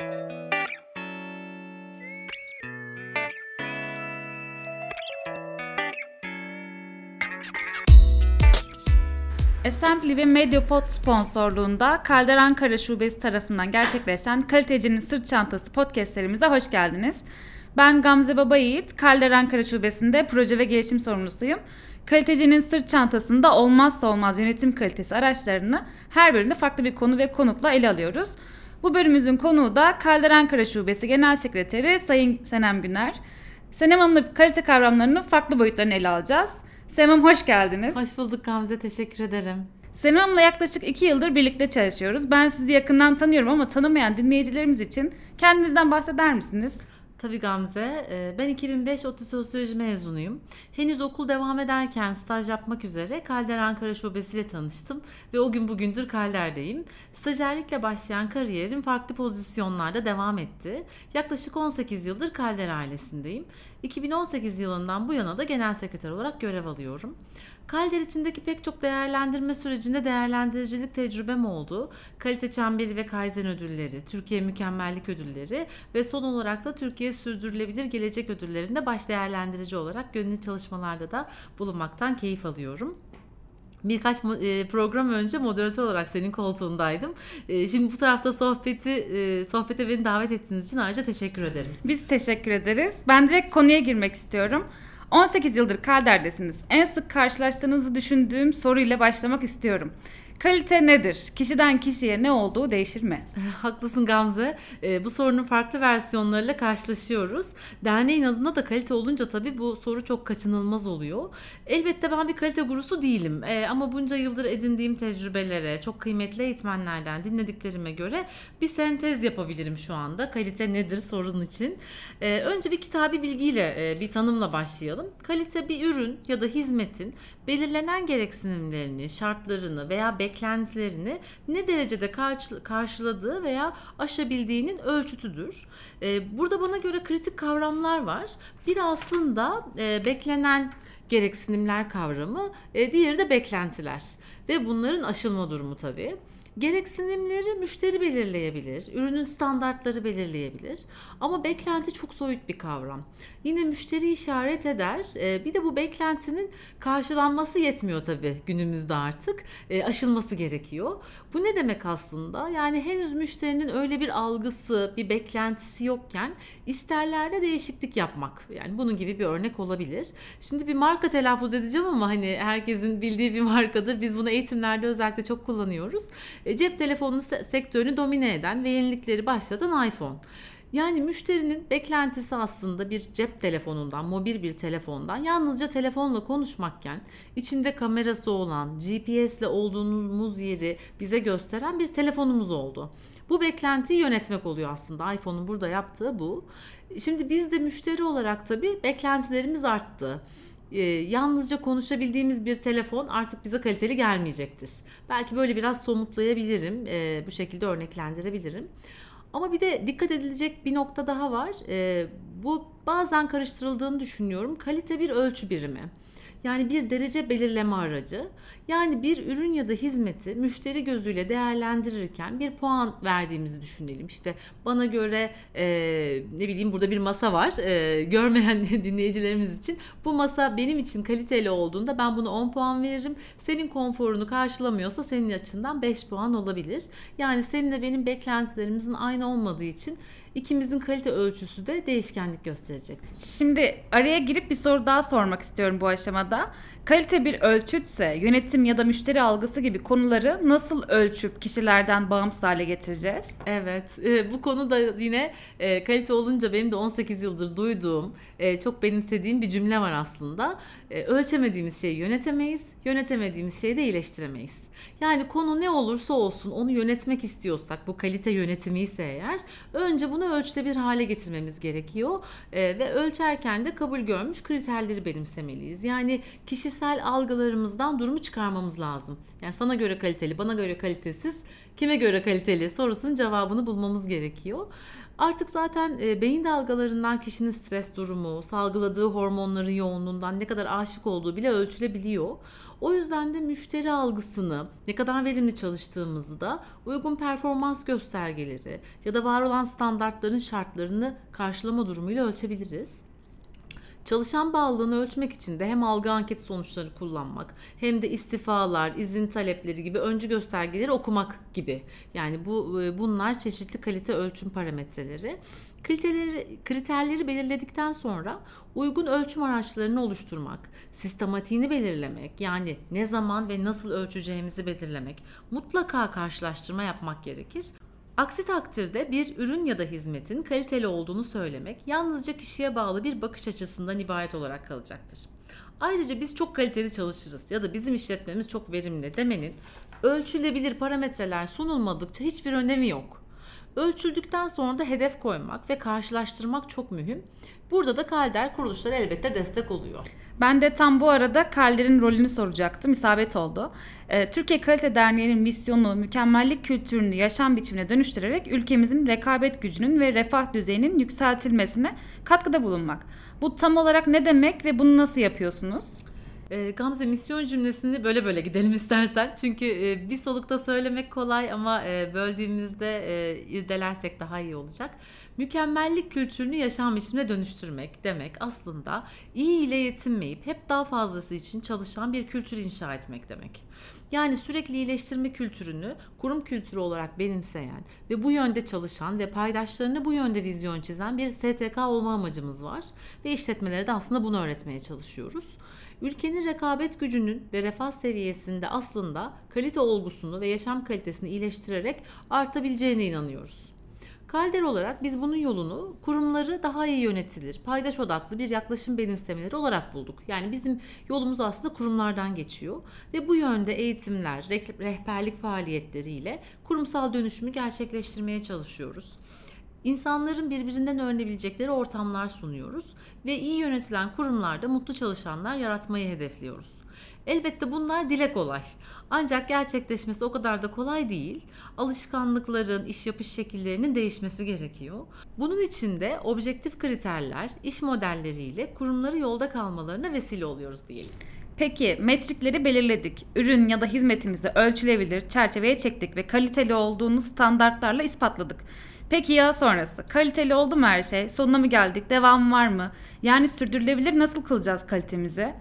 Assembly ve Mediapod sponsorluğunda Kalder Ankara Şubesi tarafından gerçekleşen Kalitecinin Sırt Çantası podcast serimize hoş geldiniz. Ben Gamze Baba Yiğit, Kalder Ankara Şubesi'nde proje ve gelişim sorumlusuyum. Kalitecinin sırt çantasında olmazsa olmaz yönetim kalitesi araçlarını her bölümde farklı bir konu ve konukla ele alıyoruz. Bu bölümümüzün konuğu da Kalder Ankara Şubesi Genel Sekreteri Sayın Senem Güner. Senem Hanım'la kalite kavramlarının farklı boyutlarını ele alacağız. Senem Hanım hoş geldiniz. Hoş bulduk Gamze, teşekkür ederim. Senem Hanım'la yaklaşık iki yıldır birlikte çalışıyoruz. Ben sizi yakından tanıyorum ama tanımayan dinleyicilerimiz için kendinizden bahseder misiniz? Tabii Gamze, e, ben 2005 ODTÜ Sosyoloji mezunuyum. Henüz okul devam ederken staj yapmak üzere Kalder Ankara Şubesi ile tanıştım ve o gün bugündür Kalder'deyim. Stajyerlikle başlayan kariyerim farklı pozisyonlarda devam etti. Yaklaşık 18 yıldır Kalder ailesindeyim. 2018 yılından bu yana da genel sekreter olarak görev alıyorum. Kalder içindeki pek çok değerlendirme sürecinde değerlendiricilik tecrübem oldu. Kalite Çemberi ve Kaizen ödülleri, Türkiye Mükemmellik ödülleri ve son olarak da Türkiye Sürdürülebilir Gelecek ödüllerinde baş değerlendirici olarak gönüllü çalışmalarda da bulunmaktan keyif alıyorum. Birkaç e, program önce moderatör olarak senin koltuğundaydım. E, şimdi bu tarafta sohbeti e, sohbete beni davet ettiğiniz için ayrıca teşekkür ederim. Biz teşekkür ederiz. Ben direkt konuya girmek istiyorum. 18 yıldır Kalder'desiniz. En sık karşılaştığınızı düşündüğüm soruyla başlamak istiyorum. Kalite nedir? Kişiden kişiye ne olduğu değişir mi? Haklısın Gamze. E, bu sorunun farklı versiyonlarıyla karşılaşıyoruz. Derneğin adında da kalite olunca tabii bu soru çok kaçınılmaz oluyor. Elbette ben bir kalite gurusu değilim. E, ama bunca yıldır edindiğim tecrübelere, çok kıymetli eğitmenlerden dinlediklerime göre bir sentez yapabilirim şu anda. Kalite nedir sorun için. E, önce bir kitabi bilgiyle, e, bir tanımla başlayalım. Kalite bir ürün ya da hizmetin belirlenen gereksinimlerini, şartlarını veya beklentilerini ne derecede karşıladığı veya aşabildiğinin ölçütüdür. Ee, burada bana göre kritik kavramlar var. Bir aslında e, beklenen gereksinimler kavramı, e, diğeri de beklentiler ve bunların aşılma durumu tabii. Gereksinimleri müşteri belirleyebilir, ürünün standartları belirleyebilir ama beklenti çok soyut bir kavram. Yine müşteri işaret eder. E, bir de bu beklentinin karşılanması yetmiyor tabii günümüzde artık. E, aşılması gerekiyor. Bu ne demek aslında? Yani henüz müşterinin öyle bir algısı, bir beklentisi yokken isterlerde değişiklik yapmak. Yani bunun gibi bir örnek olabilir. Şimdi bir marka telaffuz edeceğim ama hani herkesin bildiği bir markadır. Biz bunu eğitimlerde özellikle çok kullanıyoruz. E, cep telefonu sektörünü domine eden ve yenilikleri başlatan iPhone. Yani müşterinin beklentisi aslında bir cep telefonundan, mobil bir telefondan yalnızca telefonla konuşmakken içinde kamerası olan, GPS ile olduğumuz yeri bize gösteren bir telefonumuz oldu. Bu beklentiyi yönetmek oluyor aslında. iPhone'un burada yaptığı bu. Şimdi biz de müşteri olarak tabii beklentilerimiz arttı e, yalnızca konuşabildiğimiz bir telefon artık bize kaliteli gelmeyecektir. Belki böyle biraz somutlayabilirim, e, bu şekilde örneklendirebilirim. Ama bir de dikkat edilecek bir nokta daha var. E, bu bazen karıştırıldığını düşünüyorum. Kalite bir ölçü birimi. Yani bir derece belirleme aracı. Yani bir ürün ya da hizmeti müşteri gözüyle değerlendirirken bir puan verdiğimizi düşünelim. İşte bana göre e, ne bileyim burada bir masa var. E, görmeyen dinleyicilerimiz için bu masa benim için kaliteli olduğunda ben bunu 10 puan veririm. Senin konforunu karşılamıyorsa senin açından 5 puan olabilir. Yani seninle benim beklentilerimizin aynı olmadığı için ikimizin kalite ölçüsü de değişkenlik gösterecektir. Şimdi araya girip bir soru daha sormak istiyorum bu aşamada. Kalite bir ölçütse yönetim ya da müşteri algısı gibi konuları nasıl ölçüp kişilerden bağımsız hale getireceğiz? Evet e, bu konu da yine e, kalite olunca benim de 18 yıldır duyduğum e, çok benimsediğim bir cümle var aslında. E, ölçemediğimiz şeyi yönetemeyiz, yönetemediğimiz şeyi de iyileştiremeyiz. Yani konu ne olursa olsun onu yönetmek istiyorsak bu kalite yönetimi ise eğer önce bunu ölçüde bir hale getirmemiz gerekiyor e, ve ölçerken de kabul görmüş kriterleri benimsemeliyiz. Yani kişisel algılarımızdan durumu çıkarmamız lazım. Yani sana göre kaliteli, bana göre kalitesiz, kime göre kaliteli sorusunun cevabını bulmamız gerekiyor. Artık zaten e, beyin dalgalarından kişinin stres durumu, salgıladığı hormonların yoğunluğundan ne kadar aşık olduğu bile ölçülebiliyor. O yüzden de müşteri algısını, ne kadar verimli çalıştığımızı da uygun performans göstergeleri ya da var olan standartların şartlarını karşılama durumuyla ölçebiliriz. Çalışan bağlılığını ölçmek için de hem algı anket sonuçları kullanmak hem de istifalar, izin talepleri gibi öncü göstergeleri okumak gibi. Yani bu e, bunlar çeşitli kalite ölçüm parametreleri. Kriterleri, kriterleri belirledikten sonra uygun ölçüm araçlarını oluşturmak, sistematiğini belirlemek yani ne zaman ve nasıl ölçeceğimizi belirlemek, mutlaka karşılaştırma yapmak gerekir. Aksi takdirde bir ürün ya da hizmetin kaliteli olduğunu söylemek yalnızca kişiye bağlı bir bakış açısından ibaret olarak kalacaktır. Ayrıca biz çok kaliteli çalışırız ya da bizim işletmemiz çok verimli demenin ölçülebilir parametreler sunulmadıkça hiçbir önemi yok. Ölçüldükten sonra da hedef koymak ve karşılaştırmak çok mühim. Burada da Kalder kuruluşları elbette destek oluyor. Ben de tam bu arada Kalder'in rolünü soracaktım. İsabet oldu. Ee, Türkiye Kalite Derneği'nin misyonu mükemmellik kültürünü yaşam biçimine dönüştürerek ülkemizin rekabet gücünün ve refah düzeyinin yükseltilmesine katkıda bulunmak. Bu tam olarak ne demek ve bunu nasıl yapıyorsunuz? E, Gamze misyon cümlesini böyle böyle gidelim istersen. Çünkü e, bir solukta söylemek kolay ama e, böldüğümüzde e, irdelersek daha iyi olacak. Mükemmellik kültürünü yaşam biçimine dönüştürmek demek aslında iyi ile yetinmeyip hep daha fazlası için çalışan bir kültür inşa etmek demek. Yani sürekli iyileştirme kültürünü kurum kültürü olarak benimseyen ve bu yönde çalışan ve paydaşlarını bu yönde vizyon çizen bir STK olma amacımız var. Ve işletmelere de aslında bunu öğretmeye çalışıyoruz. Ülkenin rekabet gücünün ve refah seviyesinde aslında kalite olgusunu ve yaşam kalitesini iyileştirerek artabileceğine inanıyoruz. Kalder olarak biz bunun yolunu kurumları daha iyi yönetilir, paydaş odaklı bir yaklaşım benimsemeleri olarak bulduk. Yani bizim yolumuz aslında kurumlardan geçiyor ve bu yönde eğitimler, rehberlik faaliyetleriyle kurumsal dönüşümü gerçekleştirmeye çalışıyoruz. İnsanların birbirinden öğrenebilecekleri ortamlar sunuyoruz ve iyi yönetilen kurumlarda mutlu çalışanlar yaratmayı hedefliyoruz. Elbette bunlar dile kolay. Ancak gerçekleşmesi o kadar da kolay değil. Alışkanlıkların, iş yapış şekillerinin değişmesi gerekiyor. Bunun için de objektif kriterler, iş modelleriyle kurumları yolda kalmalarına vesile oluyoruz diyelim. Peki metrikleri belirledik. Ürün ya da hizmetimizi ölçülebilir çerçeveye çektik ve kaliteli olduğunu standartlarla ispatladık. Peki ya sonrası? Kaliteli oldu mu her şey? Sonuna mı geldik? Devam var mı? Yani sürdürülebilir nasıl kılacağız kalitemizi?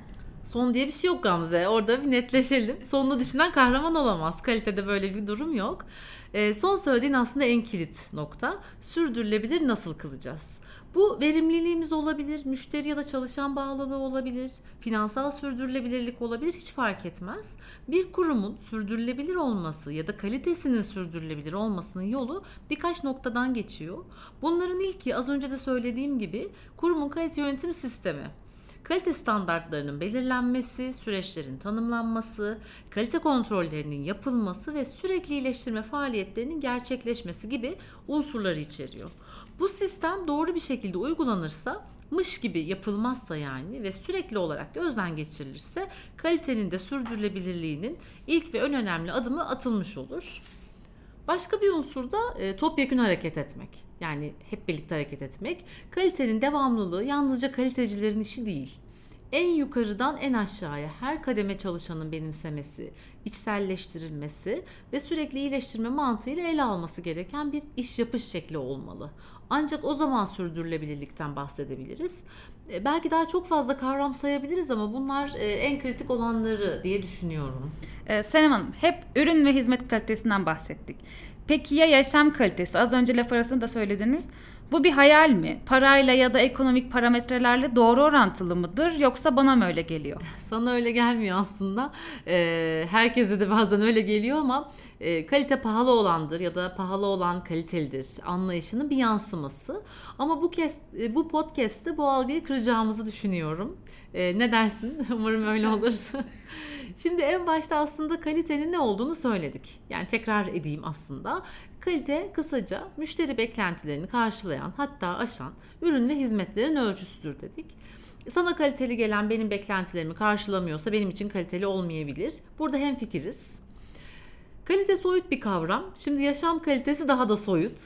Son diye bir şey yok Gamze. Orada bir netleşelim. Sonunu düşünen kahraman olamaz. Kalitede böyle bir durum yok. E, son söylediğin aslında en kilit nokta. Sürdürülebilir nasıl kılacağız? Bu verimliliğimiz olabilir, müşteri ya da çalışan bağlılığı olabilir, finansal sürdürülebilirlik olabilir hiç fark etmez. Bir kurumun sürdürülebilir olması ya da kalitesinin sürdürülebilir olmasının yolu birkaç noktadan geçiyor. Bunların ilki az önce de söylediğim gibi kurumun kalite yönetim sistemi. Kalite standartlarının belirlenmesi, süreçlerin tanımlanması, kalite kontrollerinin yapılması ve sürekli iyileştirme faaliyetlerinin gerçekleşmesi gibi unsurları içeriyor. Bu sistem doğru bir şekilde uygulanırsa mış gibi yapılmazsa yani ve sürekli olarak gözden geçirilirse kalitenin de sürdürülebilirliğinin ilk ve en önemli adımı atılmış olur. Başka bir unsur da e, topyekun hareket etmek. Yani hep birlikte hareket etmek. Kalitenin devamlılığı yalnızca kalitecilerin işi değil. En yukarıdan en aşağıya her kademe çalışanın benimsemesi, içselleştirilmesi ve sürekli iyileştirme mantığıyla ele alması gereken bir iş yapış şekli olmalı. Ancak o zaman sürdürülebilirlikten bahsedebiliriz. E, belki daha çok fazla kavram sayabiliriz ama bunlar e, en kritik olanları diye düşünüyorum. Ee, Senem Hanım hep ürün ve hizmet kalitesinden bahsettik. Peki ya yaşam kalitesi? Az önce laf arasında da söylediniz. Bu bir hayal mi? Parayla ya da ekonomik parametrelerle doğru orantılı mıdır yoksa bana mı öyle geliyor? Sana öyle gelmiyor aslında. Ee, herkese de bazen öyle geliyor ama e, kalite pahalı olandır ya da pahalı olan kalitelidir anlayışının bir yansıması. Ama bu kez e, bu podcast'te bu algıyı kıracağımızı düşünüyorum. E, ne dersin? Umarım öyle olur. Şimdi en başta aslında kalitenin ne olduğunu söyledik. Yani tekrar edeyim aslında. Kalite kısaca müşteri beklentilerini karşılayan hatta aşan ürün ve hizmetlerin ölçüsüdür dedik. Sana kaliteli gelen benim beklentilerimi karşılamıyorsa benim için kaliteli olmayabilir. Burada hem fikiriz. Kalite soyut bir kavram. Şimdi yaşam kalitesi daha da soyut.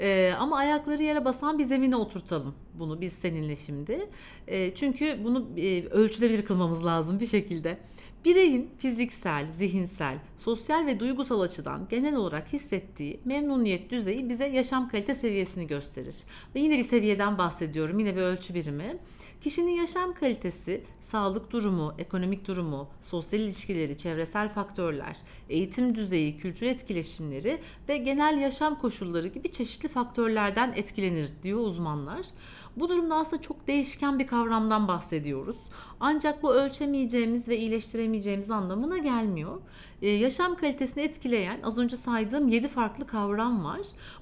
Ee, ama ayakları yere basan bir zemine oturtalım bunu biz seninle şimdi. Ee, çünkü bunu e, ölçülebilir kılmamız lazım bir şekilde. Bireyin fiziksel, zihinsel, sosyal ve duygusal açıdan genel olarak hissettiği memnuniyet düzeyi bize yaşam kalite seviyesini gösterir. Ve yine bir seviyeden bahsediyorum, yine bir ölçü birimi. Kişinin yaşam kalitesi, sağlık durumu, ekonomik durumu, sosyal ilişkileri, çevresel faktörler, eğitim düzeyi, kültür etkileşimleri ve genel yaşam koşulları gibi çeşitli faktörlerden etkilenir diyor uzmanlar. Bu durumda aslında çok değişken bir kavramdan bahsediyoruz. Ancak bu ölçemeyeceğimiz ve iyileştiremeyeceğimiz anlamına gelmiyor. Ee, yaşam kalitesini etkileyen az önce saydığım 7 farklı kavram var.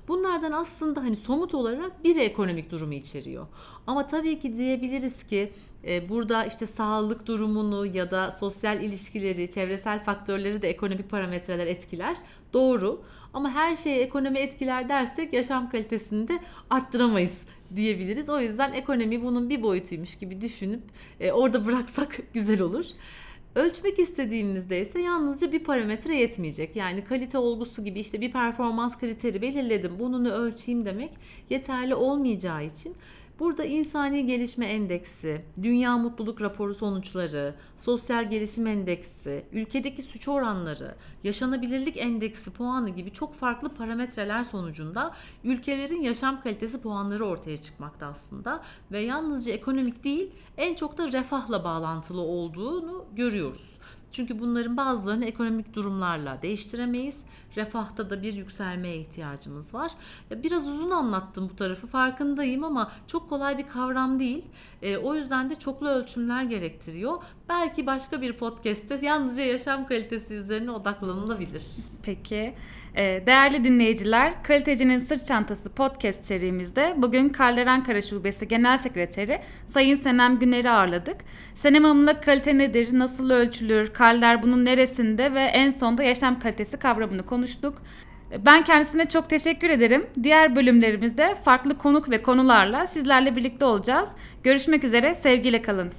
Bunlardan aslında hani somut olarak biri ekonomik durumu içeriyor. Ama tabii ki diyebiliriz ki e, burada işte sağlık durumunu ya da sosyal ilişkileri, çevresel faktörleri de ekonomik parametreler etkiler. Doğru. Ama her şeyi ekonomi etkiler dersek yaşam kalitesini de arttıramayız diyebiliriz. O yüzden ekonomi bunun bir boyutuymuş gibi düşünüp e, orada bıraksak güzel olur. Ölçmek istediğimizde ise yalnızca bir parametre yetmeyecek. Yani kalite olgusu gibi işte bir performans kriteri belirledim. Bununu ölçeyim demek yeterli olmayacağı için Burada insani gelişme endeksi, dünya mutluluk raporu sonuçları, sosyal gelişim endeksi, ülkedeki suç oranları, yaşanabilirlik endeksi puanı gibi çok farklı parametreler sonucunda ülkelerin yaşam kalitesi puanları ortaya çıkmakta aslında ve yalnızca ekonomik değil en çok da refahla bağlantılı olduğunu görüyoruz. Çünkü bunların bazılarını ekonomik durumlarla değiştiremeyiz. Refahta da bir yükselmeye ihtiyacımız var. Biraz uzun anlattım bu tarafı farkındayım ama çok kolay bir kavram değil. E, o yüzden de çoklu ölçümler gerektiriyor. Belki başka bir podcast'te yalnızca yaşam kalitesi üzerine odaklanılabilir. Peki. Ee, değerli dinleyiciler, Kalitecinin Sırt Çantası podcast serimizde bugün Karler Ankara Şubesi Genel Sekreteri Sayın Senem Güner'i ağırladık. Senem Hanım'la kalite nedir, nasıl ölçülür, Karler bunun neresinde ve en sonda yaşam kalitesi kavramını konuştuk. Ben kendisine çok teşekkür ederim. Diğer bölümlerimizde farklı konuk ve konularla sizlerle birlikte olacağız. Görüşmek üzere, sevgiyle kalın.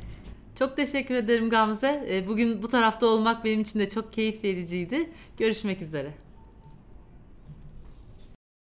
Çok teşekkür ederim Gamze. Bugün bu tarafta olmak benim için de çok keyif vericiydi. Görüşmek üzere.